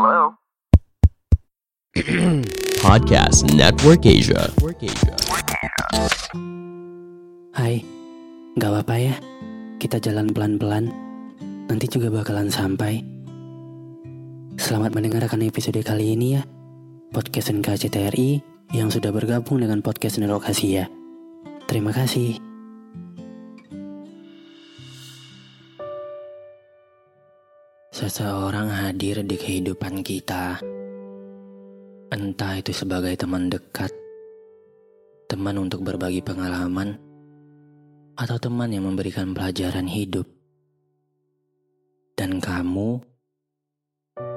Hello? Podcast Network Asia. Hai, gak apa-apa ya. Kita jalan pelan-pelan. Nanti juga bakalan sampai. Selamat mendengarkan episode kali ini ya. Podcast NKCTRI yang sudah bergabung dengan podcast Nerokasia. Terima kasih. Seseorang hadir di kehidupan kita. Entah itu sebagai teman dekat, teman untuk berbagi pengalaman, atau teman yang memberikan pelajaran hidup. Dan kamu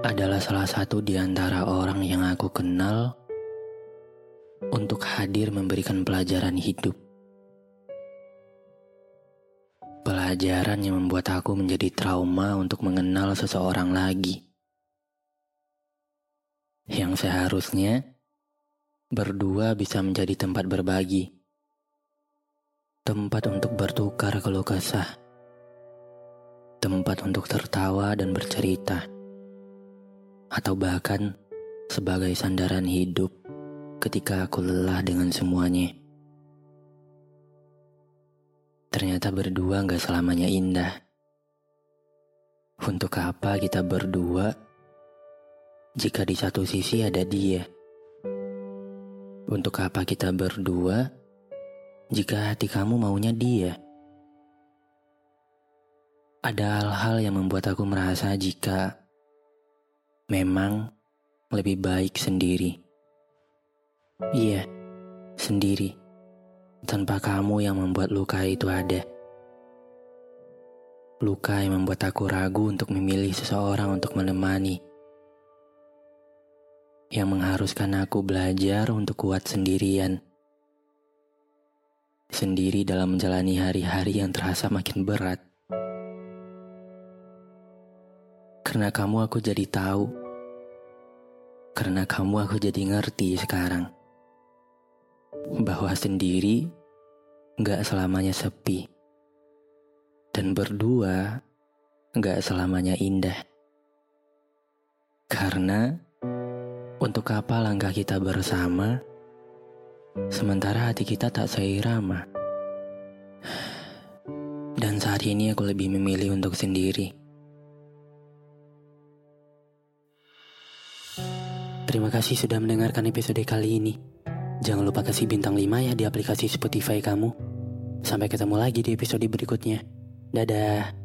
adalah salah satu di antara orang yang aku kenal untuk hadir memberikan pelajaran hidup. Pelajaran yang membuat aku menjadi trauma untuk mengenal seseorang lagi. Yang seharusnya berdua bisa menjadi tempat berbagi. Tempat untuk bertukar keluh kesah. Tempat untuk tertawa dan bercerita. Atau bahkan sebagai sandaran hidup ketika aku lelah dengan semuanya. Ternyata berdua gak selamanya indah. Untuk apa kita berdua jika di satu sisi ada dia? Untuk apa kita berdua jika hati kamu maunya dia? Ada hal-hal yang membuat aku merasa jika memang lebih baik sendiri. Iya, sendiri tanpa kamu yang membuat luka itu ada. Luka yang membuat aku ragu untuk memilih seseorang untuk menemani. Yang mengharuskan aku belajar untuk kuat sendirian. Sendiri dalam menjalani hari-hari yang terasa makin berat. Karena kamu aku jadi tahu. Karena kamu aku jadi ngerti sekarang bahwa sendiri gak selamanya sepi, dan berdua gak selamanya indah. Karena untuk apa langkah kita bersama, sementara hati kita tak seirama. Dan saat ini aku lebih memilih untuk sendiri. Terima kasih sudah mendengarkan episode kali ini. Jangan lupa kasih bintang 5 ya di aplikasi Spotify kamu. Sampai ketemu lagi di episode berikutnya. Dadah.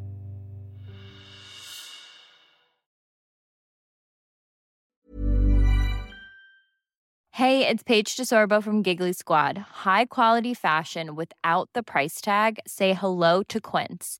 Hey, it's Paige DeSorbo from Giggly Squad. High quality fashion without the price tag. Say hello to Quince.